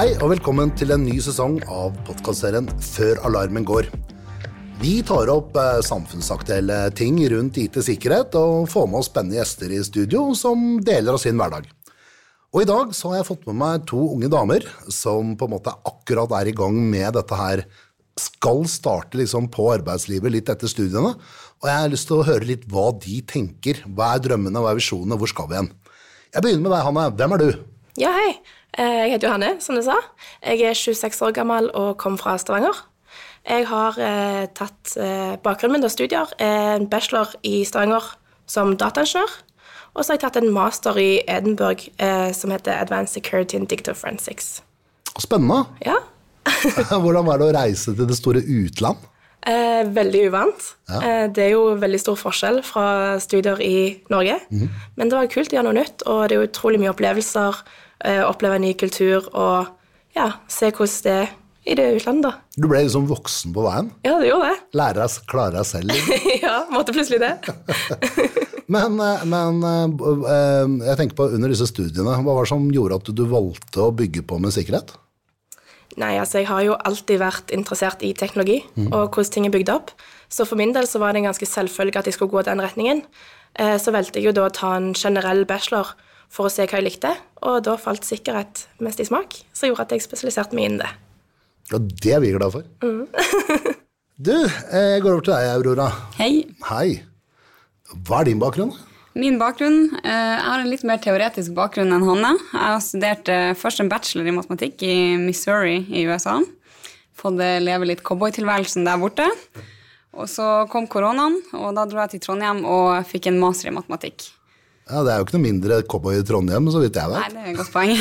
Hei og velkommen til en ny sesong av podkastserien Før alarmen går. Vi tar opp eh, samfunnsaktuelle ting rundt IT-sikkerhet og får med oss spennende gjester i studio som deler av sin hverdag. Og i dag så har jeg fått med meg to unge damer som på en måte akkurat er i gang med dette her. Skal starte liksom på arbeidslivet litt etter studiene. Og jeg har lyst til å høre litt hva de tenker. Hva er drømmene, hva er visjonene, hvor skal vi hen? Jeg begynner med deg, Hanne. Hvem er du? Ja, hei. Eh, Jeg heter Johanne, som du sa. Jeg er 26 år gammel og kom fra Stavanger. Jeg har eh, tatt eh, bakgrunnen min og studier, en bachelor i Stavanger som dataingeniør. Og så har jeg tatt en master i Edinburgh eh, som heter Advanced Security and Digital Forensics. Spennende. Ja, Hvordan var det å reise til det store utland? Eh, veldig uvant. Ja. Eh, det er jo veldig stor forskjell fra studier i Norge. Men det var kult å gjøre noe nytt, og det er utrolig mye opplevelser. Eh, oppleve en ny kultur og ja, se hvordan det er i det utlandet, da. Du ble liksom voksen på veien. Ja, det gjorde det. Lære deg, klare deg selv. ja, måtte plutselig det. Men, eh, men eh, eh, jeg tenker på under disse studiene, hva var det som gjorde at du valgte å bygge på med sikkerhet? Nei, altså jeg har jo alltid vært interessert i teknologi og hvordan ting er bygd opp. Så for min del så var det en ganske selvfølge at jeg skulle gå den retningen. Eh, Så valgte jeg jo da å ta en generell bachelor for å se hva jeg likte, og da falt sikkerhet mest i smak, som gjorde at jeg spesialiserte meg innen det. Og det er vi glad for. du, eh, jeg går over til deg, Aurora. Hei. Hei. Hva er din bakgrunn? Min bakgrunn eh, Jeg har en litt mer teoretisk bakgrunn enn Hanne. Jeg har studert eh, først en bachelor i matematikk i Missouri i USA. Fått eh, leve litt cowboytilværelsen der borte. Og så kom koronaen, og da dro jeg til Trondheim og fikk en master i matematikk. Ja, Det er jo ikke noe mindre cowboy i Trondheim, så vidt jeg vet. Nei, det er et godt poeng.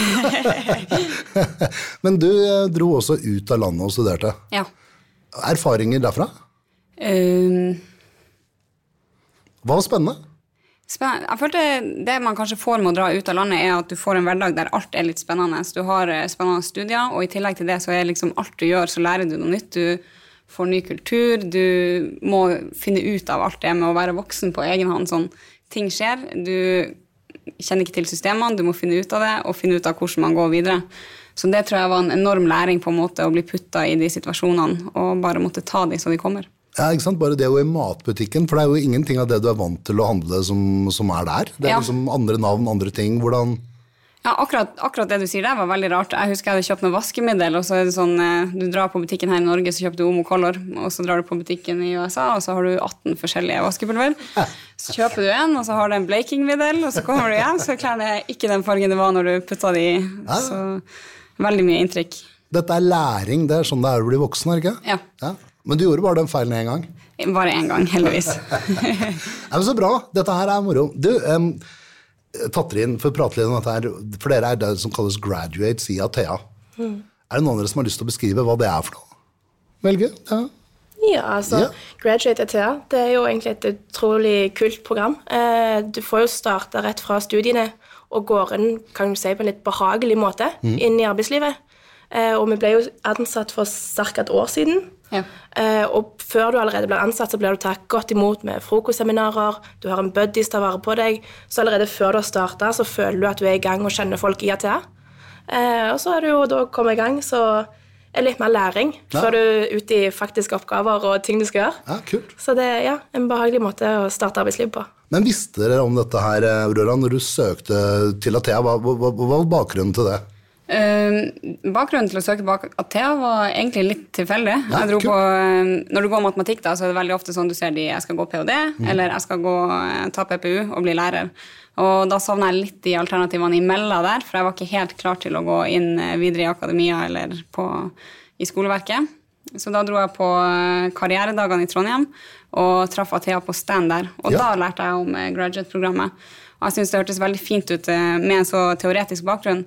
Men du dro også ut av landet og studerte. ja. Erfaringer derfra? Um, Hva var spennende? Jeg følte Det man kanskje får med å dra ut av landet, er at du får en hverdag der alt er litt spennende. Du har eh, spennende studier, og i tillegg til det så er liksom alt du gjør, så lærer du noe nytt. Du får ny kultur. Du må finne ut av alt det med å være voksen på egen hånd. Sånn, ting skjer. Du kjenner ikke til systemene, du må finne ut av det, og finne ut av hvordan man går videre. Så det tror jeg var en enorm læring på en måte å bli putta i de situasjonene, og bare måtte ta de så de kommer. Ja, ikke sant? Bare det å i matbutikken, for det er jo ingenting av det du er vant til å handle som, som er der. Det er Ja. liksom andre navn, andre ting. Hvordan Ja, akkurat, akkurat det du sier der var veldig rart. Jeg husker jeg hadde kjøpt noe vaskemiddel, og så er det sånn, eh, du drar på butikken her i Norge, så kjøper du Omo Color, og så drar du på butikken i USA, og så har du 18 forskjellige vaskepulver. Så kjøper du en, og så har du en blakingmiddel, og så kommer du hjem, så er klærne ikke den fargen det var når du putta de i. Så veldig mye inntrykk. Dette er læring, det er sånn det er å bli voksen, ikke? Ja. Men du gjorde bare den feilen én gang. Bare én gang, heldigvis. Ja, men så bra. Dette her er moro. Du, um, tatt inn for å prate litt om dette her, for dere er det som kalles graduates i Athea. Er det noen av dere som har lyst til å beskrive hva det er for noe? Velge? Ja. Ja, altså, Ja. Graduate ETA det er jo egentlig et utrolig kult program. Eh, du får jo starte rett fra studiene og går inn kan du si, på en litt behagelig måte inn i arbeidslivet. Eh, og vi ble jo ansatt for ca. et år siden. Ja. Eh, og før du allerede blir ansatt, så blir du tatt godt imot med frokostseminarer, du har en buddy som tar vare på deg, så allerede før du har starta, så føler du at du er i gang og kjenner folk i ATA. Eh, og så er du jo da kommet i gang, så er litt mer læring Ja. før du er ute i faktiske oppgaver og ting du skal gjøre. ja, kult. Så det er ja, en behagelig måte å starte arbeidsliv på. Men visste dere om dette her, Aurora, når du søkte til Athea? Hva, hva hva var bakgrunnen til det? Eh, bakgrunnen til å søke bak Athea var egentlig litt tilfeldig. Ja, på, eh, når du går matematikk, da, så er det veldig ofte sånn du ser de jeg skal gå ph.d., Mm. eller jeg skal gå, eh, ta PPU og bli lærer. Og da savna jeg litt de alternativene imellom der, for jeg var ikke helt klar til å gå inn eh, videre i akademia eller på, i skoleverket. Så da dro jeg på karrieredagene i Trondheim og traff Athea på stand der. Og Ja. da lærte jeg om graduate-programmet. Og jeg syns det hørtes veldig fint ut med en så teoretisk bakgrunn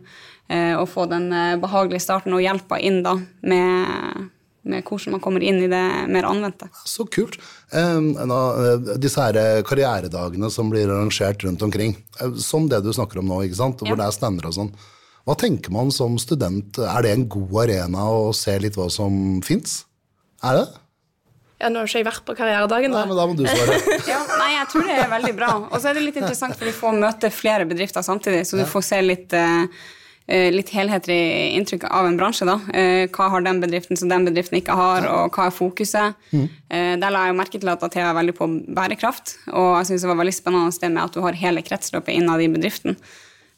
eh, å få den eh, behagelige starten og hjelpa inn da med, med hvordan man kommer inn i det mer anvendte. Så kult. Nå, eh, disse her karrieredagene som blir arrangert rundt omkring, som det du snakker om nå, ikke sant? hvor Ja. det er stander og sånn. Hva tenker man som student? Er det en god arena å se litt hva som fins? Er det? Ja, Nå har ikke jeg vært på karrieredagen, Nei, men da må du svare. Ja, nei, jeg tror det er veldig bra. Og så er det litt interessant, for du får møte flere bedrifter samtidig, så du får se litt, eh, litt helhetlig inntrykk av en bransje. da. Eh, hva har den bedriften som den bedriften ikke har, og hva er fokuset? Mm. der la jeg merke til at Athea er veldig på bærekraft, og jeg syns det var veldig spennende det med at du har hele kretsløpet innad i bedriften.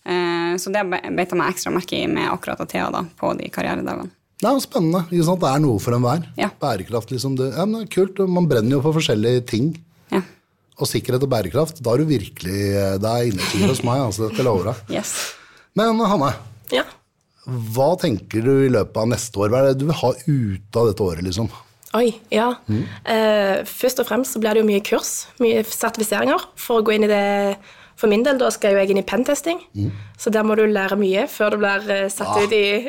Eh, så det be- beit jeg meg ekstra merke i med akkurat Athea da, på de karrieredagene. Det er jo spennende. Ikke sant? Det er noe for enhver. Ja. Bærekraft, liksom. Det, ja, men det er kult. Man brenner jo for forskjellige ting. Ja. Og sikkerhet og bærekraft, da er du virkelig Det er innertier hos meg, altså. Det skal jeg. Yes. Men Hanne, Ja. hva tenker du i løpet av neste år? Hva er det du vil ha ut av dette året, liksom? Oi, ja. Eh, først og fremst så blir det jo mye kurs, mye sertifiseringer, for å gå inn i det For min del da skal jo jeg inn i pentesting, så der må du lære mye før du blir satt satt ut i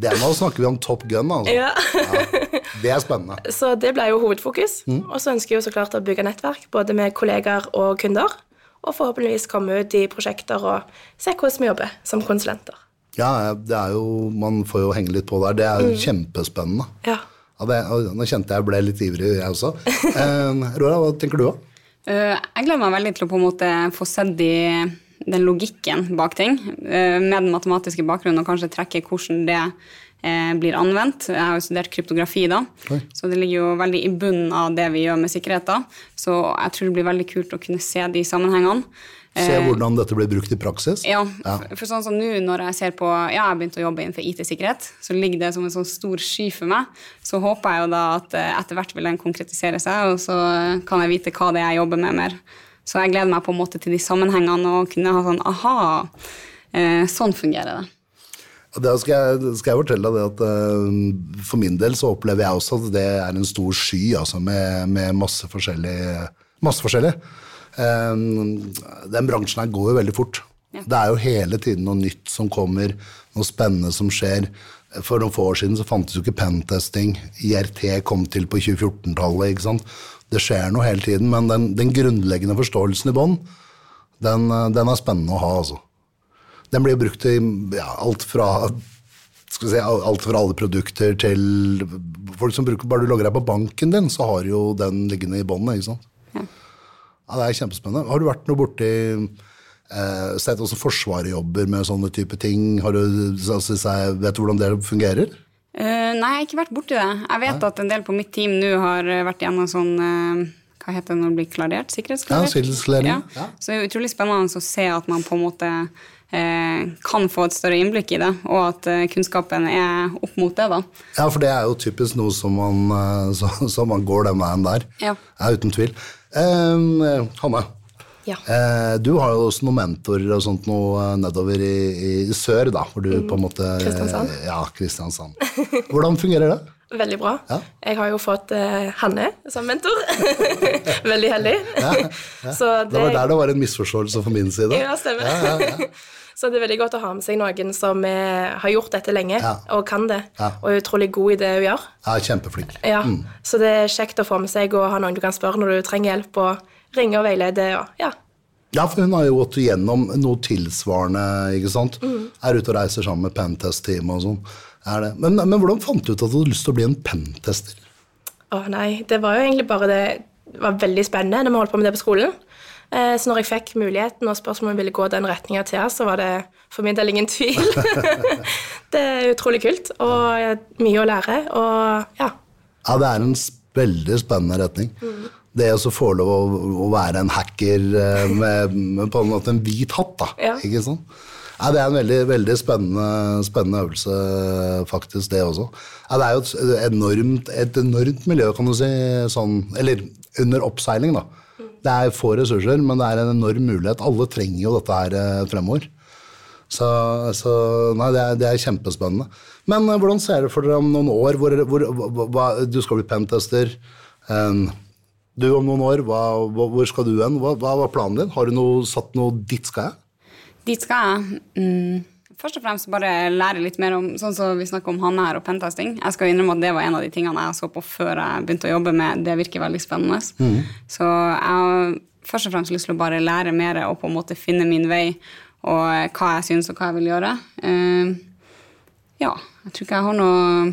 Det Nå snakker vi om Top Gun, altså. Ja. Det er spennende. Så det ble jo hovedfokus. Og så ønsker jeg jo så klart å bygge nettverk, både med kollegaer og kunder. Og forhåpentligvis komme ut i prosjekter og se hvordan vi jobber som konsulenter. Ja, det er jo Man får jo henge litt på der. Det er jo kjempespennende. Ja. Ja, det, og nå kjente jeg ble litt ivrig, jeg også. Eh, Rora, hva tenker du? da? Uh, Jeg gleder meg veldig til å på en måte få sett de, den logikken bak ting, eh, med den matematiske bakgrunnen, og kanskje trekke hvordan det eh, blir anvendt. Jeg har jo studert kryptografi da, Oi. så det ligger jo veldig i bunnen av det vi gjør med sikkerhet. da. Så jeg tror det blir veldig kult å kunne se de sammenhengene. Se hvordan dette blir brukt i praksis? Ja, for, for sånn som nå når jeg ser på Ja, jeg har begynt å jobbe innenfor IT-sikkerhet, så ligger det som en sånn stor sky for meg. Så håper jeg jo da at eh, etter hvert vil den konkretisere seg, og så eh, kan jeg vite hva det er jeg jobber med mer. Så jeg gleder meg på en måte til de sammenhengene og kunne ha sånn aha, eh, sånn fungerer det. Da skal skal jeg fortelle deg det at eh, for min del så opplever jeg også at det er en stor sky altså med, med masse forskjellig. Masse forskjellig. Eh, den bransjen her går jo veldig fort. Det er jo hele tiden noe nytt som kommer, noe spennende som skjer. For noen få år siden så fantes jo ikke pentesting. IRT kom til på 2014-tallet. ikke sant? Det skjer noe hele tiden, men den, den grunnleggende forståelsen i bånn, den, eh, den er spennende å ha, altså. Den blir brukt i ja, alt fra skal vi si, alt fra alle produkter til folk som bruker Bare du logger deg på banken din, så har jo den liggende i båndet. ikke sant? Ja. Ja, Det er kjempespennende. Har du vært noe borti eh, Sett også Forsvaret jobber med sånne type ting? Har du, altså, jeg, vet du hvordan det fungerer? Uh, nei, jeg har ikke vært borti det. Jeg vet at en del på mitt team nå har eh, vært gjennom sånn uh, Hva heter det når det blir klarert? Sikkerhetsklarert? Ja, sikkerhetsklarering, Ja. ja. Så det er utrolig spennende å se at man på en måte kan få et større innblikk i det, og at kunnskapen er opp mot det. da. Ja, for det er jo typisk noe som man, så, så man går den veien der. Ja. uten tvil. Eh, Hanne, Ja. eh, du har jo også noen mentorer og sånt noe eh, nedover i, i sør, da, hvor du på en måte Kristiansand. Ja, Kristiansand. Hvordan fungerer det? Veldig bra. Ja. Jeg har jo fått eh, Hanne som mentor. Veldig heldig. Så Det var der det var en misforståelse fra min side. Ja, stemmer. Så det er veldig godt å ha med seg noen som er, har gjort dette lenge Ja. og kan det, Ja. og er utrolig god i det hun gjør. Ja, kjempeflink. Ja. Så det er kjekt å få med seg og ha noen du kan spørre når du trenger hjelp, og ringe og veilede. Og, ja. Ja, for hun har jo gått igjennom noe tilsvarende, ikke sant? Mm. Er ute og reiser sammen med Pentest-teamet og sånn. Men, men hvordan fant du ut at du hadde lyst til å bli en pentester? Å nei, det var jo egentlig bare det Det var veldig spennende når vi holdt på med det på skolen. Eh, Så når jeg fikk muligheten og spørsmålet om ville gå den retninga til, så var det for min del ingen tvil. det er utrolig kult, og mye å lære, og ja. Ja, det er en veldig spennende retning. Det å få lov å, å være en hacker eh, med, med på en måte en hvit hatt, da. Ja. Ikke sant? Ja, det er en veldig, veldig spennende, spennende øvelse, faktisk, det også. Ja, det er jo et enormt, et enormt miljø, kan du si, sånn, eller under oppseiling, da. Det er få ressurser, men det er en enorm mulighet. Alle trenger jo dette her eh, fremover. Så, så nei, det er, det er kjempespennende. Men eh, hvordan ser det for dere om noen år? Hvor, hvor, hva, hva, du skal bli pentester. Um, du om noen år, hva, hvor skal du hen? Hva, hva var planen din? Har du noe, satt noe Dit skal jeg? Dit skal jeg. Mm, først og fremst bare lære litt mer om sånn som vi snakker om Hanne her og pentesting. Jeg skal innrømme at det var en av de tingene jeg så på før jeg begynte å jobbe med det. virker veldig spennende. Så jeg har først og fremst lyst til å bare lære mer og på en måte finne min vei og hva jeg syns og hva jeg vil gjøre. Uh, ja, jeg tror ikke jeg har noe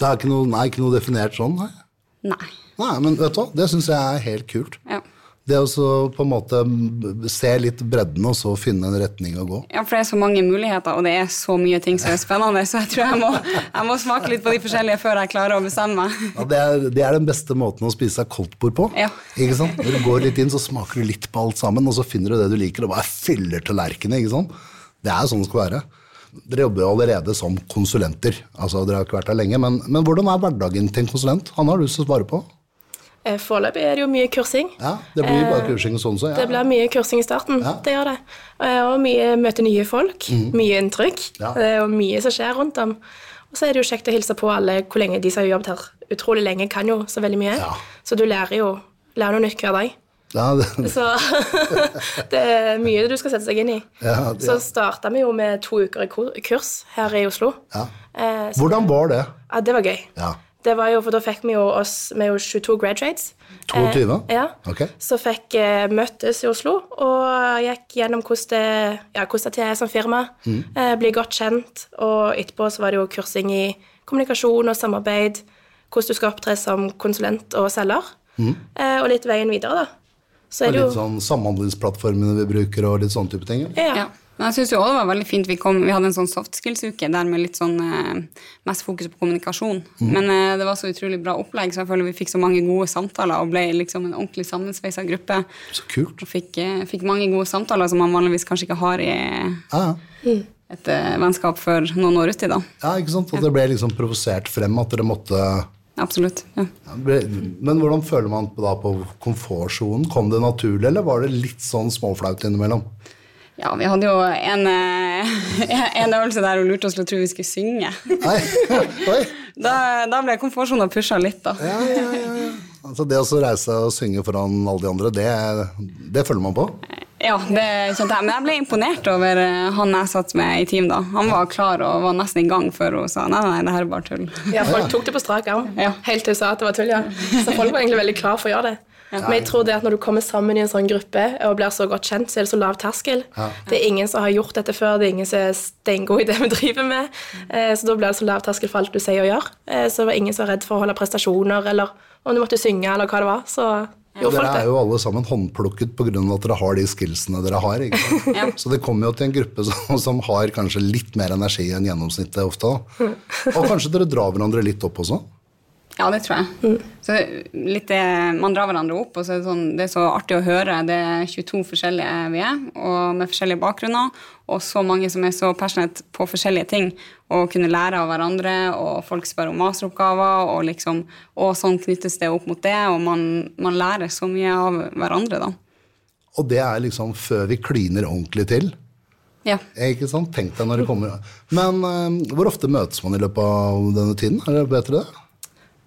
Det er ikke noe, nei, ikke noe definert sånn? Nei. Nei. Nei, men vet du hva? Det syns jeg er helt kult. Ja. Det å på en måte se litt bredden og så finne en retning å gå. Ja, for det er så mange muligheter, og det er så mye ting som er spennende, så jeg tror jeg må, jeg må smake litt på de forskjellige før jeg klarer å bestemme meg. Ja, det, er, det er den beste måten å spise seg koldtbord på. Ja. Ikke sant? Når du går litt inn, så smaker du litt på alt sammen, og så finner du det du liker, og bare fyller tallerkenene. ikke sant? Det er sånn det skal være. Dere jobber jo allerede som konsulenter. altså Dere har ikke vært der lenge, men, men hvordan er hverdagen til en konsulent? Han har du lyst til å svare på. Eh, Foreløpig er det jo mye kursing. Ja, Det blir bare kursing sånn, så. Det blir mye kursing i starten. Ja. Det gjør det. Eh, Og mye møte nye folk. Mye inntrykk. Ja. Er mye som skjer rundt dem. Og så er det jo kjekt å hilse på alle hvor lenge de som har jobbet her utrolig lenge, kan jo så veldig mye. Ja. Så du lærer jo lærer noe nytt hver dag. Ja, det, Så det er mye du skal sette seg inn i. Ja, det- Så starta vi jo med to uker i kurs her i Oslo. ja. Eh, Hvordan var det? ja, det var gøy. Ja. Det var jo, for Da fikk vi jo oss Vi er jo 22 graduates. 22? Eh, ja. Ok. Så fikk eh, møttes i Oslo og gikk gjennom hvordan det, ja, hvordan det er som firma. Mm. Eh, bli godt kjent. Og etterpå så var det jo kursing i kommunikasjon og samarbeid. Hvordan du skal opptre som konsulent og selger. Eh, og litt veien videre, da. Så er det Mm. litt jo sånn samhandlingsplattformene vi bruker, og litt sånne type ting? ja. Ja. Men jeg synes jo også det var veldig fint. Vi, kom, vi hadde en sånn soft skills-uke der med litt sånn eh, mest fokus på kommunikasjon. Men eh, det var så utrolig bra opplegg, så jeg føler vi fikk så mange gode samtaler og ble liksom en ordentlig sammensveisa gruppe. Så kult. Og fikk, eh, fikk mange gode samtaler som man vanligvis kanskje ikke har i Ja, ja. et eh, vennskap før noen år uti, da. ja, ikke sant? At det ble liksom provosert frem at dere måtte Absolutt. Ja. Men hvordan føler man på da på komfortsonen? Kom det naturlig, eller var det litt sånn småflaut innimellom? Ja, vi hadde jo en, eh, en øvelse der hun lurte oss til å tro vi skulle synge. Nei, oi. Da, da ble komfortsonen pusha litt, da. Ja, ja, ja, ja. Altså det å reise reise og synge foran alle de andre, det, det følger man på? Ja, det kjente jeg. Men jeg ble imponert over eh, han jeg satt med i team da. Han var klar og var nesten i gang før hun sa nei, nei, det her er bare tull. Ja, folk tok det på strak arm, Ja. helt til hun sa at det var tull. ja. Så folk var egentlig veldig klar for å gjøre det. Men jeg tror det at når du kommer sammen i en sånn gruppe og blir så godt kjent, så er det så lav terskel. Det er ingen som har gjort dette før, det er ingen som er steingod i det vi driver med. Eh, Så da blir det så lav terskel for alt du sier og gjør. Eh, Så det var ingen som var redd for å holde prestasjoner, eller om du måtte synge, eller hva det var. Så gjorde Dere er jo alle sammen håndplukket pga. at dere har de skillsene dere har. Ikke sant? Så det kommer jo til en gruppe som, som har kanskje litt mer energi enn gjennomsnittet ofte. Og kanskje dere drar hverandre litt opp også? Ja, det tror jeg. Så litt det, Man drar hverandre opp, og så er det, sånn, det er så artig å høre. Det er 22 forskjellige vi er, og med forskjellige bakgrunner. Og så mange som er så passionate på forskjellige ting. Og kunne lære av hverandre, og folk spør om masteroppgaver, og, liksom, og sånn knyttes det opp mot det. Og man, man lærer så mye av hverandre, da. Og det er liksom før vi kliner ordentlig til. Ja. Ikke sant? Tenk deg når det kommer Men eh, hvor ofte møtes man i løpet av denne tiden? Er det bedre det?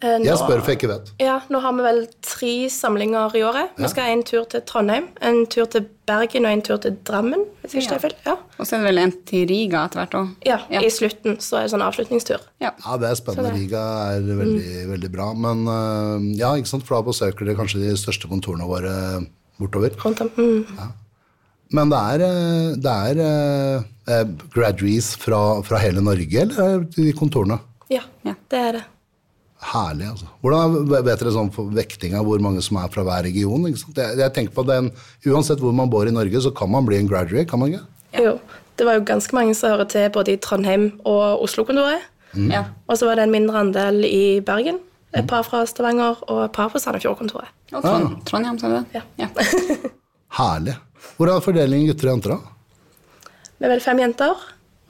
Eh, Jeg nå- spør for jeg ikke vet. Ja, nå har vi vel tre samlinger i året. Vi skal ha en tur til Trondheim, en tur til Bergen og en tur til Drammen. hvis jeg ikke tar feil. Ja. Og så er det vel en til Riga etter hvert òg. Ja, i slutten så er det sånn avslutningstur. Ja. Ja, det er spennende. Det- Riga er veldig, veldig bra. Men eh, ja, ikke sant? for da besøker dere kanskje de største kontorene våre bortover. Rundt om. Mm. Men det er, eh, det er graduees fra, fra hele Norge, eller er de kontorene? Ja, Ja. det er det. Herlig, altså. Hvordan vet dere sånn for vektinga hvor mange som er fra hver region? Ikke sant? Jeg, jeg tenker på den, Uansett hvor man bor i Norge, så kan man bli en graduate, kan man ikke? Jo, det var jo ganske mange som hører til både i Trondheim og Oslo-kontoret. Ja. Og så var det en mindre andel i Bergen. Et par fra Stavanger og et par fra Sandefjord-kontoret. Og Trond, Trondheim, sa du det? Ja. Herlig. Hvordan er fordelingen gutter og jenter, da? Vi er vel fem jenter,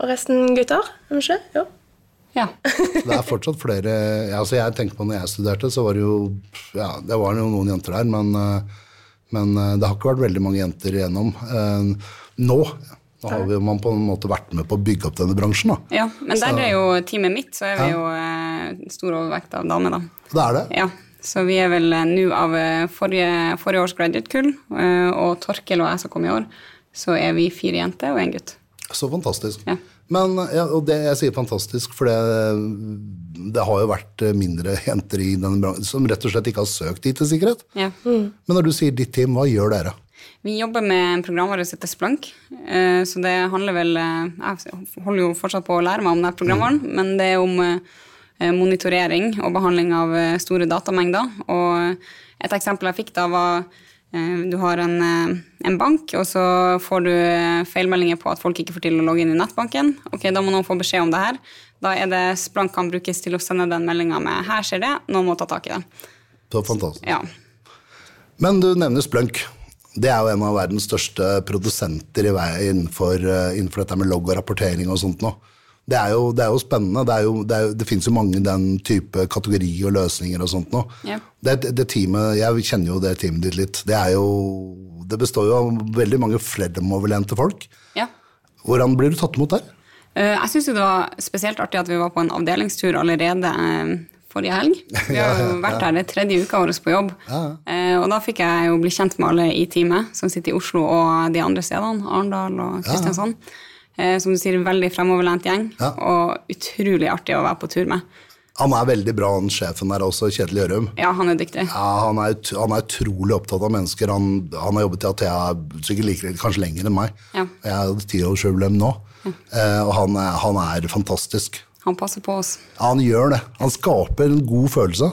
og resten gutter. er ikke? Jo. Ja. Det er fortsatt flere ja, altså Jeg tenker på når jeg studerte, så var det jo Ja, det var jo noen jenter der, men, eh, men eh, det har ikke vært veldig mange jenter igjennom. Eh, Nå, nå har vi, man på en måte vært med på å bygge opp denne bransjen. da. Ja, men der er jo teamet mitt, så er vi jo eh, stor overvekt av damer, da. Det er det. Ja, så vi er vel nå av forrige, forrige års graduate-kull, og Torkel og jeg som kom i år, så er vi fire jenter og en gutt. Så fantastisk. Ja. Men, ja, og det jeg sier fantastisk, for det, det har jo vært mindre jenter i denne bransjen som rett og slett ikke har søkt IT-sikkerhet. Ja. Men når du sier ditt team, hva gjør dere? Vi jobber med en programvare som heter Splunk, eh, så det handler vel eh, Jeg holder jo fortsatt på å lære meg om den programvaren, men det er om eh, monitorering og behandling av eh, store datamengder. Og et eksempel jeg fikk da, var Eh, Du har en, eh, en bank, og så får du eh, feilmeldinger på at folk ikke får til å logge inn i nettbanken. Ok, Da må noen få beskjed om det her. Da er det Splank kan brukes til å sende den meldinga med 'her skjer det', noen må ta tak i det. Så fantastisk. Ja. Men du nevner Splunk. Det er jo en av verdens største produsenter i vei innenfor, eh, innenfor dette med logg og rapportering og sånt nå. Det er jo, det er jo spennende. Det, er jo, det, er det finnes jo mange den type kategori og løsninger og sånt nå. Ja. Det, det teamet, Jeg kjenner jo det teamet ditt litt. Det, er jo, det består jo av veldig mange fremoverlente folk. ja. Hvordan blir du tatt imot der? Eh, Jeg syns det var spesielt artig at vi var på en avdelingstur allerede eh, forrige helg. Vi har jo vært her det tredje uka vår på jobb. Eh, Og da fikk jeg jo bli kjent med alle i teamet som sitter i Oslo og de andre stedene, Arendal og Kristiansand. Eh, Som du sier, veldig fremoverlent gjeng, Ja. og utrolig artig å være på tur med. Han er veldig bra, han sjefen der også, Kjetil Gjørum. Ja, han er dyktig. Ja, han er, han er utrolig opptatt av mennesker. Han, han har jobbet i Athea sikkert like, kanskje lenger enn meg. Ja. Jeg har tiårsjubileum nå, eh, og han er, han er fantastisk. Han passer på oss. Ja, han gjør det. Han skaper en god følelse.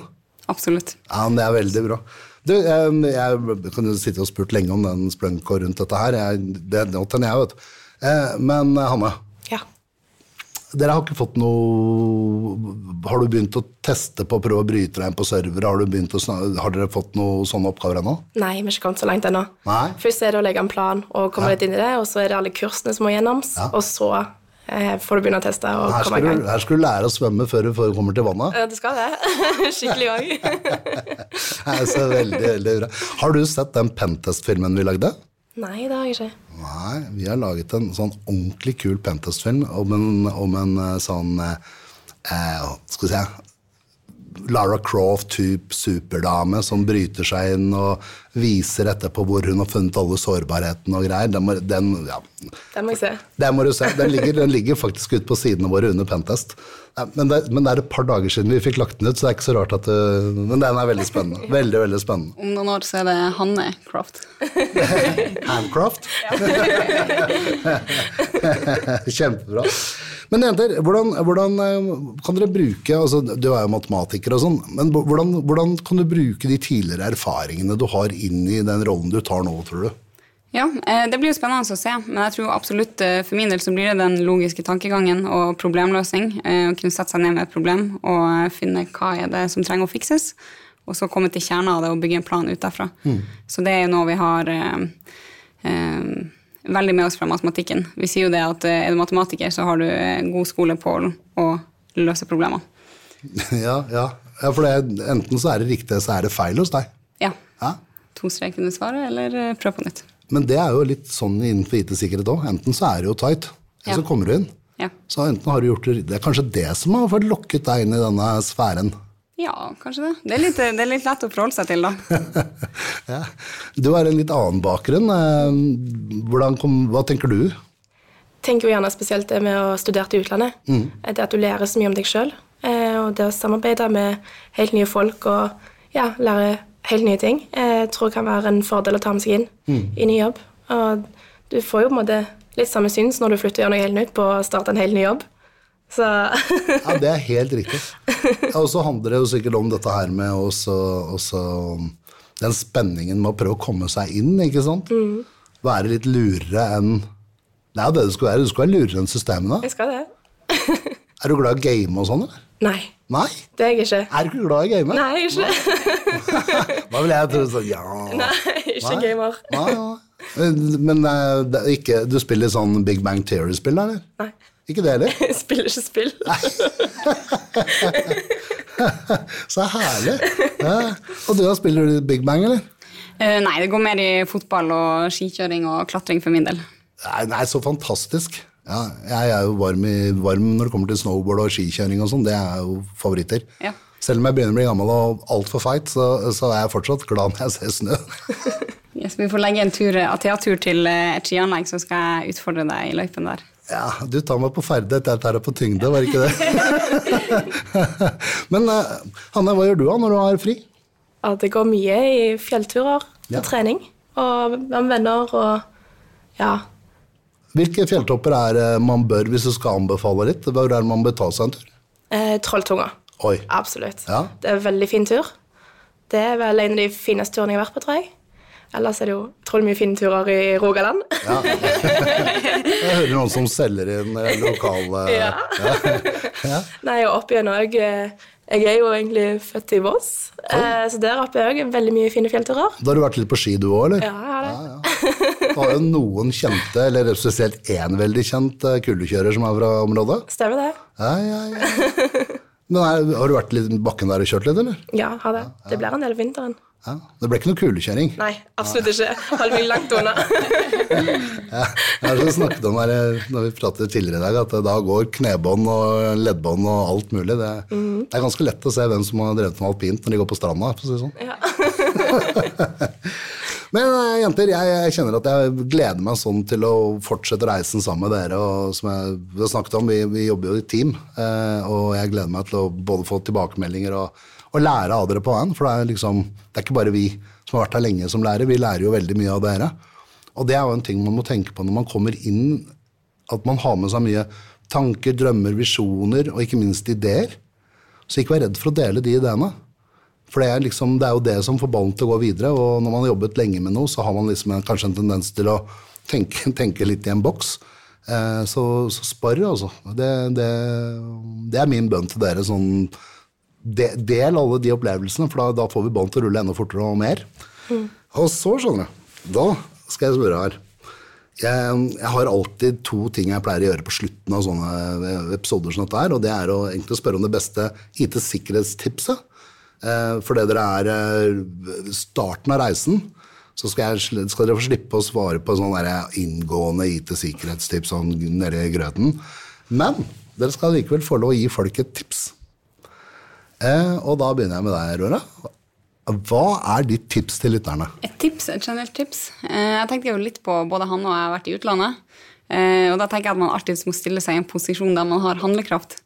Absolutt. Ja, Det er veldig bra. Du, jeg, jeg kan jo sitte og spurt lenge om den splunka rundt dette her. Jeg, det er det, jeg, vet du. Eh, men eh, Hanne, Ja. dere har ikke fått noe Har du begynt å teste på å prøve å bryte deg inn på server? Har, har dere fått noen sånne oppgaver ennå? Nei, vi har ikke kommet så langt ennå. Først er det å legge en plan og komme litt inn i det, og så er det alle kursene som må gjennoms, Ja. og så eh, får du begynne å teste og Her komme skal, i gang. du, her skal du lære å svømme før du kommer til vannet. Ja, du skal det. Skikkelig òg. Veldig, veldig bra. Har du sett den Pentest-filmen vi lagde? Nei, det har jeg ikke. Nei, vi har laget en sånn ordentlig kul Pentest-film om en, om en eh, sånn eh, eh, Skal vi se Lara Croft-type superdame som bryter seg inn og viser etterpå hvor hun har funnet alle sårbarhetene og greier. Den, må- den, ja, den må jeg se. den må du se. Den ligger, den ligger faktisk ute på sidene våre under Pentest. Men det, men det er et par dager siden vi fikk lagt den ut, så det er ikke så rart at du, Men den er veldig spennende. Veldig, veldig spennende. Om noen år så er det Hanne Croft. Handcraft. Kjempebra. Men jenter, hvordan, hvordan eh, kan dere bruke altså Du er jo matematiker og sånn, men hvordan, hvordan kan du bruke de tidligere erfaringene du har inn i den rollen du tar nå, tror du? Ja, eh, det blir jo spennende å se, men jeg tror absolutt eh, for min del så blir det den logiske tankegangen og problemløsning. eh, Å kunne sette seg ned med et problem og finne hva er det som trenger å fikses, og så komme til kjernen av det og bygge en plan ut derfra. Så det er jo noe vi har eh, eh, veldig med oss fra matematikken. Vi sier jo det at er du matematiker, så har du god skole på å løse problemer. ja, ja. ja, for det, enten så er det riktig, så er det feil hos deg. Ja. Ja? To strek under svaret, eller prøve prøv på nytt. Men det er jo litt sånn innenfor IT-sikkerhet òg. Enten så er det jo tight, eller Ja. så kommer du inn. Ja. Så enten har du gjort det Det er kanskje det som har fått lokket deg inn i denne sfæren. Ja, kanskje det. Det er litt, det er litt lett å forholde seg til, da. Ja. Du har en litt annen bakgrunn. Eh, Hvordan kom, hva tenker du? tenker jo gjerne spesielt det med å studere i utlandet. Det at du lærer så mye om deg sjøl. Og det å samarbeide med helt nye folk og ja, lære helt nye ting, Jeg tror det kan være en fordel å ta med seg inn i ny jobb. Og du får jo på en måte litt samme syns når du flytter og gjør noe helt nytt på å starte en helt ny jobb. Så Ja, det er helt riktig. Og så handler det jo sikkert om dette her med også, også den spenningen med å prøve å komme seg inn, ikke sant? Være litt lurere enn Det er jo det du skal være. Du skal være lurere enn systemene. jeg skal det. Er du glad i å game og sånn, eller? Nei, Nei? det er jeg ikke. Er du ikke glad i å game? Nei, ikke. Hva vil jeg tro sånn ja Nei, ikke Nei. gamer. Nei, nei. Men, men det er ikke, du spiller sånn Big Bang Theory-spill, eller? Nei. Ikke det heller? Jeg spiller ikke spill. Så herlig. Ja. Og du, da spiller du Big Bang, eller? Eh, nei, det går mer i fotball og skikjøring og klatring for min del. Nei, nei så fantastisk. Ja, jeg er jo varm, i, varm når det kommer til snowboard og skikjøring og sånn. Det er jo favoritter. Ja. Selv om jeg begynner å bli gammel og altfor feit, så, så er jeg fortsatt glad når jeg ser snø. Yes, vi får legge en tur, Athea-tur til eh, et skianlegg, så skal jeg utfordre deg i løypen der. Ja, du tar meg på ferdighet, jeg tar deg på tyngde, var det ikke det? Men eh, Hanne, hva gjør du da når du har fri? Ja, det går mye i fjellturer og Ja. trening. Og med venner og ja. Hvilke fjelltopper er det man bør, hvis du skal anbefale litt? Hvor er det man bør ta seg en tur? Eh, Trolltunga. Oi. Absolutt. Ja. Det er en veldig fin tur. Det er vel en av de fineste turene jeg har vært på, tror jeg. Ellers er det jo trolig mye fine turer i Rogaland. Ja. Jeg hører noen som selger inn eh, lokale Ja. Nei, og opp igjen òg Jeg er jo egentlig født i Voss, eh, så der oppe er òg veldig mye fine fjellturer. Da har du vært litt på ski du òg, eller? Ja, jeg har det. Du har jo noen kjente, eller spesielt én veldig kjent kulekjører som er fra området. Stemmer det? Ja, ja, ja. Men er, har du vært litt bakken der og kjørt litt, eller? Ja, har det. Det blir en del vinteren. Ja. Det ble ikke noe kulekjøring. Nei, absolutt ikke. Holdt meg langt unna. Ja, jeg har snakket om her, eh, når vi pratet tidligere i dag, at da går knebånd og leddbånd og alt mulig. Det, det er ganske lett å se hvem som har drevet med alpint når de går på stranda. For å si det sånn. Ja. Men eh, jenter, jeg, kjenner at jeg gleder meg sånn til å fortsette reisen sammen med dere. og Som jeg, har snakket om, vi, vi jobber jo i team, eh, og jeg gleder meg til å både få tilbakemeldinger og, og lære av dere på veien. For det er, liksom, det er ikke bare vi som har vært her lenge som lærer, vi lærer jo veldig mye av dere. Og det er jo en ting man må tenke på når man kommer inn, at man har med seg mye tanker, drømmer, visjoner og ikke minst ideer. Så ikke vær redd for å dele de ideene. For det er, liksom, det er jo det som får ballen til å gå videre. Og når man har jobbet lenge med noe, så har man liksom en, kanskje en tendens til å tenke, tenke litt i en boks. Eh, så, så spar, altså. Det, det, det er min bønn til dere. sånn de, Del alle de opplevelsene, for da, da får vi ballen til å rulle enda fortere og mer. Og så, skjønner du, da skal jeg spørre her. Jeg, jeg har alltid to ting jeg pleier å gjøre på slutten av sånne episoder som dette her, og det er å egentlig spørre om det beste IT-sikkerhetstipset. Eh, fordi dere er eh, starten av reisen, så skal, jeg, skal dere få slippe å svare på sånn der inngående IT-sikkerhetstips sånn nede i grøten. Men dere skal likevel få lov å gi folk et tips. Eh, og da begynner jeg med deg, Rora. Hva er ditt tips til lytterne? Et tips, et generelt tips. Eh, Jeg tenkte jo litt på både han og jeg har vært i utlandet. Eh, Og da tenker jeg at man alltid må stille seg i en posisjon der man har handlekraft.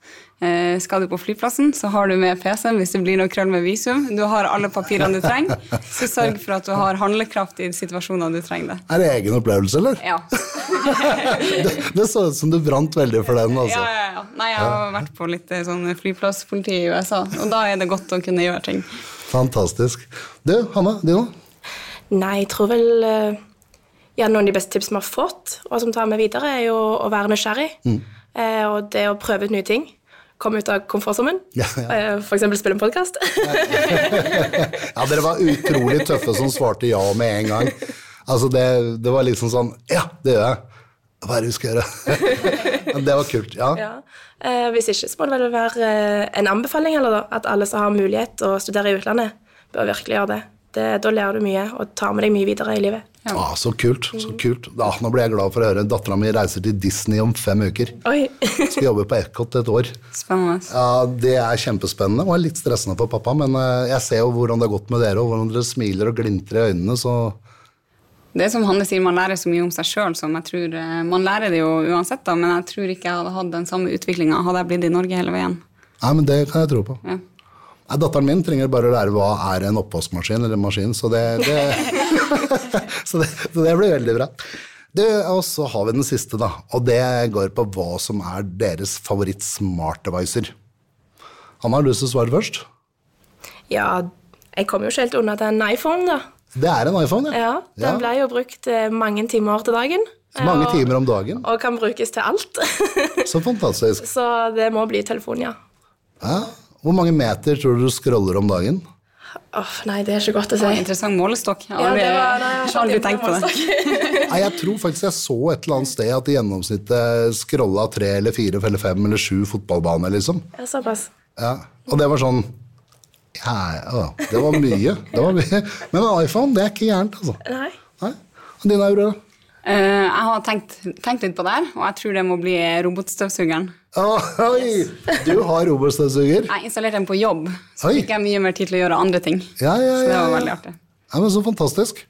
Eh, Skal du på flyplassen, så har du med PC-en hvis det blir noe krøll med visum. Du har alle papirene du trenger. Så sørg for at du har handlekraft i situasjoner du trenger det. Er det egen opplevelse, eller? Ja. Det, det så ut som du brant veldig for den. altså. Ja, ja, ja. Nei, jeg har vært på litt eh, sånn flyplasspoliti i USA, og da er det godt å kunne gjøre ting. Fantastisk. Du, Hanna, du nå? Nei, jeg tror vel ja, Noen av de beste tipsene vi har fått, og som tar med videre, er jo å være nysgjerrig. Eh, og det å prøve ut nye ting. Komme ut av komfortsonen. Ja, ja. Eh, eksempel spille en podkast. Ja, dere var utrolig tøffe som svarte ja med en gang. Altså, det, det var liksom sånn Ja, det gjør jeg. Hva er det vi skal gjøre? Det var kult. Ja. ja. eh, hvis ikke så må det vel være eh, en anbefaling, eller da, at alle som har mulighet til å studere i utlandet, bør virkelig gjøre det. det. Da lærer du mye og tar med deg mye videre i livet. Ah, så kult. så kult. Ah, nå ble jeg glad for å høre. Dattera mi reiser til Disney om fem uker. Oi! Skal jobbe på Epcot et år. Spennende. Ja, Det er kjempespennende og er litt stressende for pappa, men eh, jeg ser jo hvordan det har gått med dere, og hvordan dere smiler og glintrer i øynene, så Det er som Hanne sier, man lærer så mye om seg sjøl som jeg tror eh, Man lærer det jo uansett, da, men jeg tror ikke jeg hadde hatt den samme utviklinga hadde jeg blitt i Norge hele veien. Nei, men det kan jeg tro på. Ja. Nei, Datteren min trenger bare å lære hva er en oppvaskmaskin eller en maskin, så det, det, så det, så det blir veldig bra. Og så har vi den siste, da, og det går på hva som er deres favoritt smart devicer. Hanna, har du lyst til å svare først? Ja, jeg kommer jo ikke helt unna en iPhone da. Det er en iPhone, Ja, ja Den ble jo brukt eh, mange timer til dagen. Mange og- timer om dagen. Og kan brukes til alt. Så fantastisk. Så det må bli telefon, ja. Ja. Hvor mange meter tror du du scroller om dagen? Oh, nei, det er ikke godt å si. Oh, interessant målestokk. Jeg har Ja, aldri, tenkt på det. Nei, jeg tror faktisk jeg så et eller annet sted at i gjennomsnittet scrolla tre eller fire eller fem eller sju fotballbaner, liksom. Ja, såpass. Ja. Og det var sånn ja, ja, Det var mye. Det var mye. Men en iPhone, det er ikke gærent, altså. Nei. Nei. Og din? Eh, jeg har tenkt, tenkt litt på det her, og jeg tror det må bli robotstøvsugeren. Oi! Du har robotstøvsuger? Jeg installerte den på jobb, så Oi. fikk jeg mye mer tid til å gjøre andre ting. Ja, ja, Så det var veldig artig. Ja, men Så fantastisk.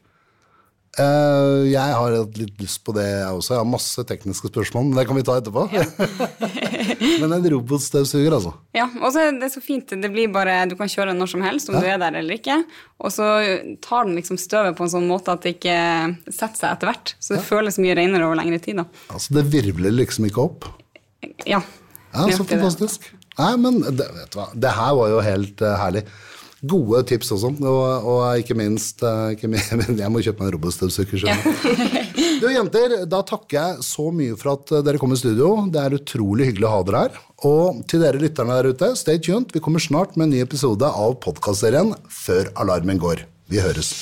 Eh, jeg har hatt litt lyst på det, jeg også. Jeg har masse tekniske spørsmål, men det kan vi ta etterpå. men en robotstøvsuger, altså. Ja, og så er det så fint. Det blir bare, Du kan kjøre når som helst, om du er der eller ikke. Og så tar den liksom støvet på en sånn måte at det ikke setter seg etter hvert. Så det føles mye renere over lengre tid. da. Altså, Det virvler liksom ikke opp. Ja. Ja, så fantastisk. det. Nei, men det, vet du hva, det her var jo helt uh, herlig. Gode tips også, og, og ikke, minst, eh, ikke minst Jeg må kjøpe meg en robotstøvsuger. du. Du jenter, da takker jeg så mye for at dere kom i studio. Det er utrolig hyggelig å ha dere her. Og til dere lytterne der ute, stay tuned. Vi kommer snart med en ny episode av podkastserien Før alarmen går. Vi høres.